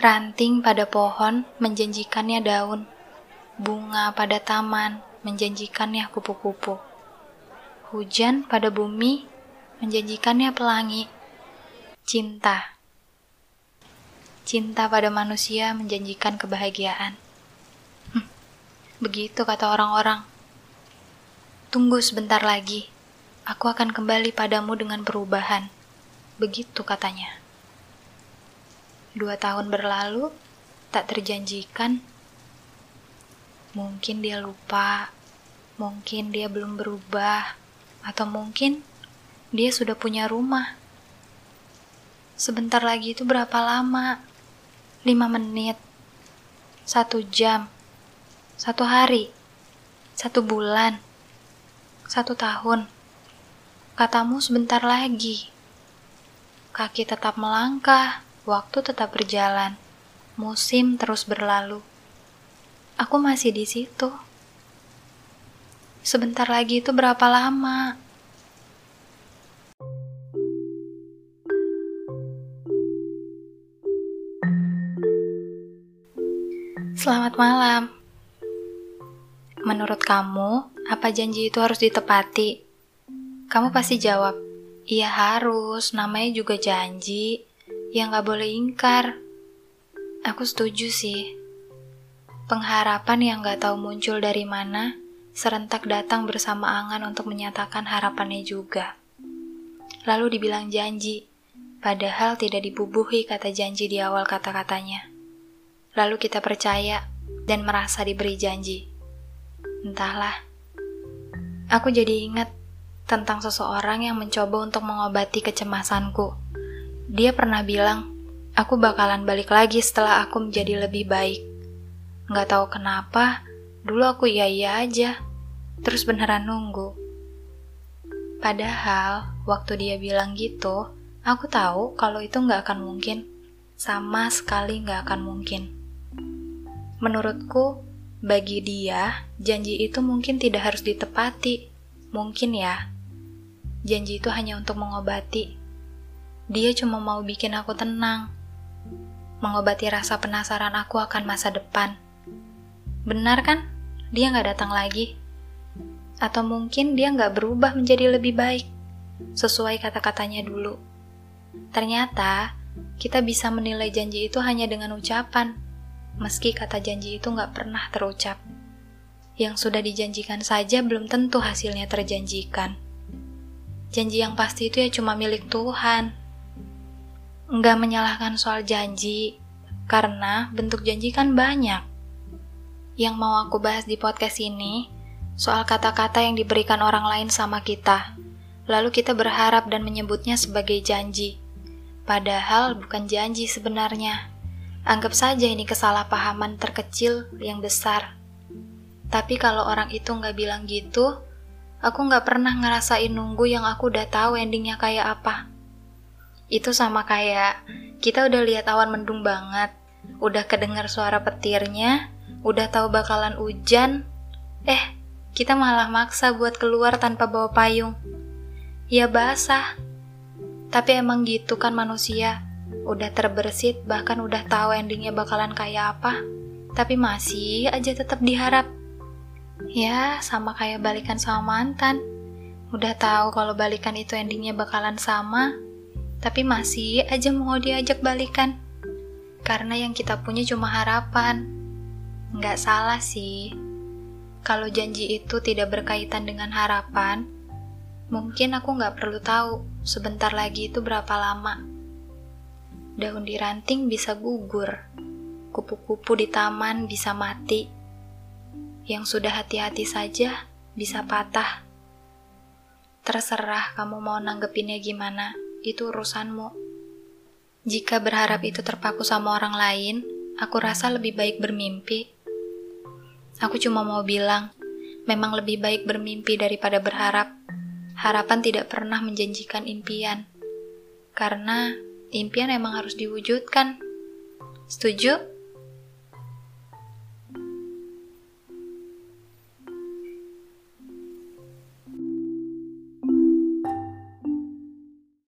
Ranting pada pohon menjanjikannya daun, bunga pada taman menjanjikannya kupu-kupu. Hujan pada bumi menjanjikannya pelangi. Cinta. Cinta pada manusia menjanjikan kebahagiaan. Hm, begitu kata orang-orang. Tunggu sebentar lagi. Aku akan kembali padamu dengan perubahan. Begitu katanya. Dua tahun berlalu, tak terjanjikan. Mungkin dia lupa, mungkin dia belum berubah, atau mungkin dia sudah punya rumah. Sebentar lagi itu berapa lama? Lima menit, satu jam, satu hari, satu bulan, satu tahun. Katamu sebentar lagi. Kaki tetap melangkah, Waktu tetap berjalan, musim terus berlalu. Aku masih di situ. Sebentar lagi itu berapa lama? Selamat malam. Menurut kamu, apa janji itu harus ditepati? Kamu pasti jawab, "Iya harus, namanya juga janji." Yang gak boleh ingkar. Aku setuju sih. Pengharapan yang gak tahu muncul dari mana, serentak datang bersama angan untuk menyatakan harapannya juga. Lalu dibilang janji, padahal tidak dibubuhi kata janji di awal kata-katanya. Lalu kita percaya dan merasa diberi janji. Entahlah. Aku jadi ingat tentang seseorang yang mencoba untuk mengobati kecemasanku dia pernah bilang, aku bakalan balik lagi setelah aku menjadi lebih baik. Nggak tahu kenapa, dulu aku iya-iya aja, terus beneran nunggu. Padahal, waktu dia bilang gitu, aku tahu kalau itu nggak akan mungkin. Sama sekali nggak akan mungkin. Menurutku, bagi dia, janji itu mungkin tidak harus ditepati. Mungkin ya, janji itu hanya untuk mengobati dia cuma mau bikin aku tenang, mengobati rasa penasaran aku akan masa depan. Benar kan? Dia nggak datang lagi. Atau mungkin dia nggak berubah menjadi lebih baik, sesuai kata-katanya dulu. Ternyata, kita bisa menilai janji itu hanya dengan ucapan, meski kata janji itu nggak pernah terucap. Yang sudah dijanjikan saja belum tentu hasilnya terjanjikan. Janji yang pasti itu ya cuma milik Tuhan nggak menyalahkan soal janji, karena bentuk janji kan banyak. Yang mau aku bahas di podcast ini, soal kata-kata yang diberikan orang lain sama kita, lalu kita berharap dan menyebutnya sebagai janji. Padahal bukan janji sebenarnya. Anggap saja ini kesalahpahaman terkecil yang besar. Tapi kalau orang itu nggak bilang gitu, aku nggak pernah ngerasain nunggu yang aku udah tahu endingnya kayak apa. Itu sama kayak kita udah lihat awan mendung banget, udah kedengar suara petirnya, udah tahu bakalan hujan, eh kita malah maksa buat keluar tanpa bawa payung. Ya basah. Tapi emang gitu kan manusia. Udah terbersit bahkan udah tahu endingnya bakalan kayak apa. Tapi masih aja tetap diharap. Ya, sama kayak balikan sama mantan. Udah tahu kalau balikan itu endingnya bakalan sama, tapi masih aja mau diajak balikan. Karena yang kita punya cuma harapan. Nggak salah sih. Kalau janji itu tidak berkaitan dengan harapan, mungkin aku nggak perlu tahu sebentar lagi itu berapa lama. Daun di ranting bisa gugur, kupu-kupu di taman bisa mati. Yang sudah hati-hati saja bisa patah. Terserah kamu mau nanggepinnya gimana itu urusanmu. Jika berharap itu terpaku sama orang lain, aku rasa lebih baik bermimpi. Aku cuma mau bilang, memang lebih baik bermimpi daripada berharap. Harapan tidak pernah menjanjikan impian. Karena impian emang harus diwujudkan. Setuju?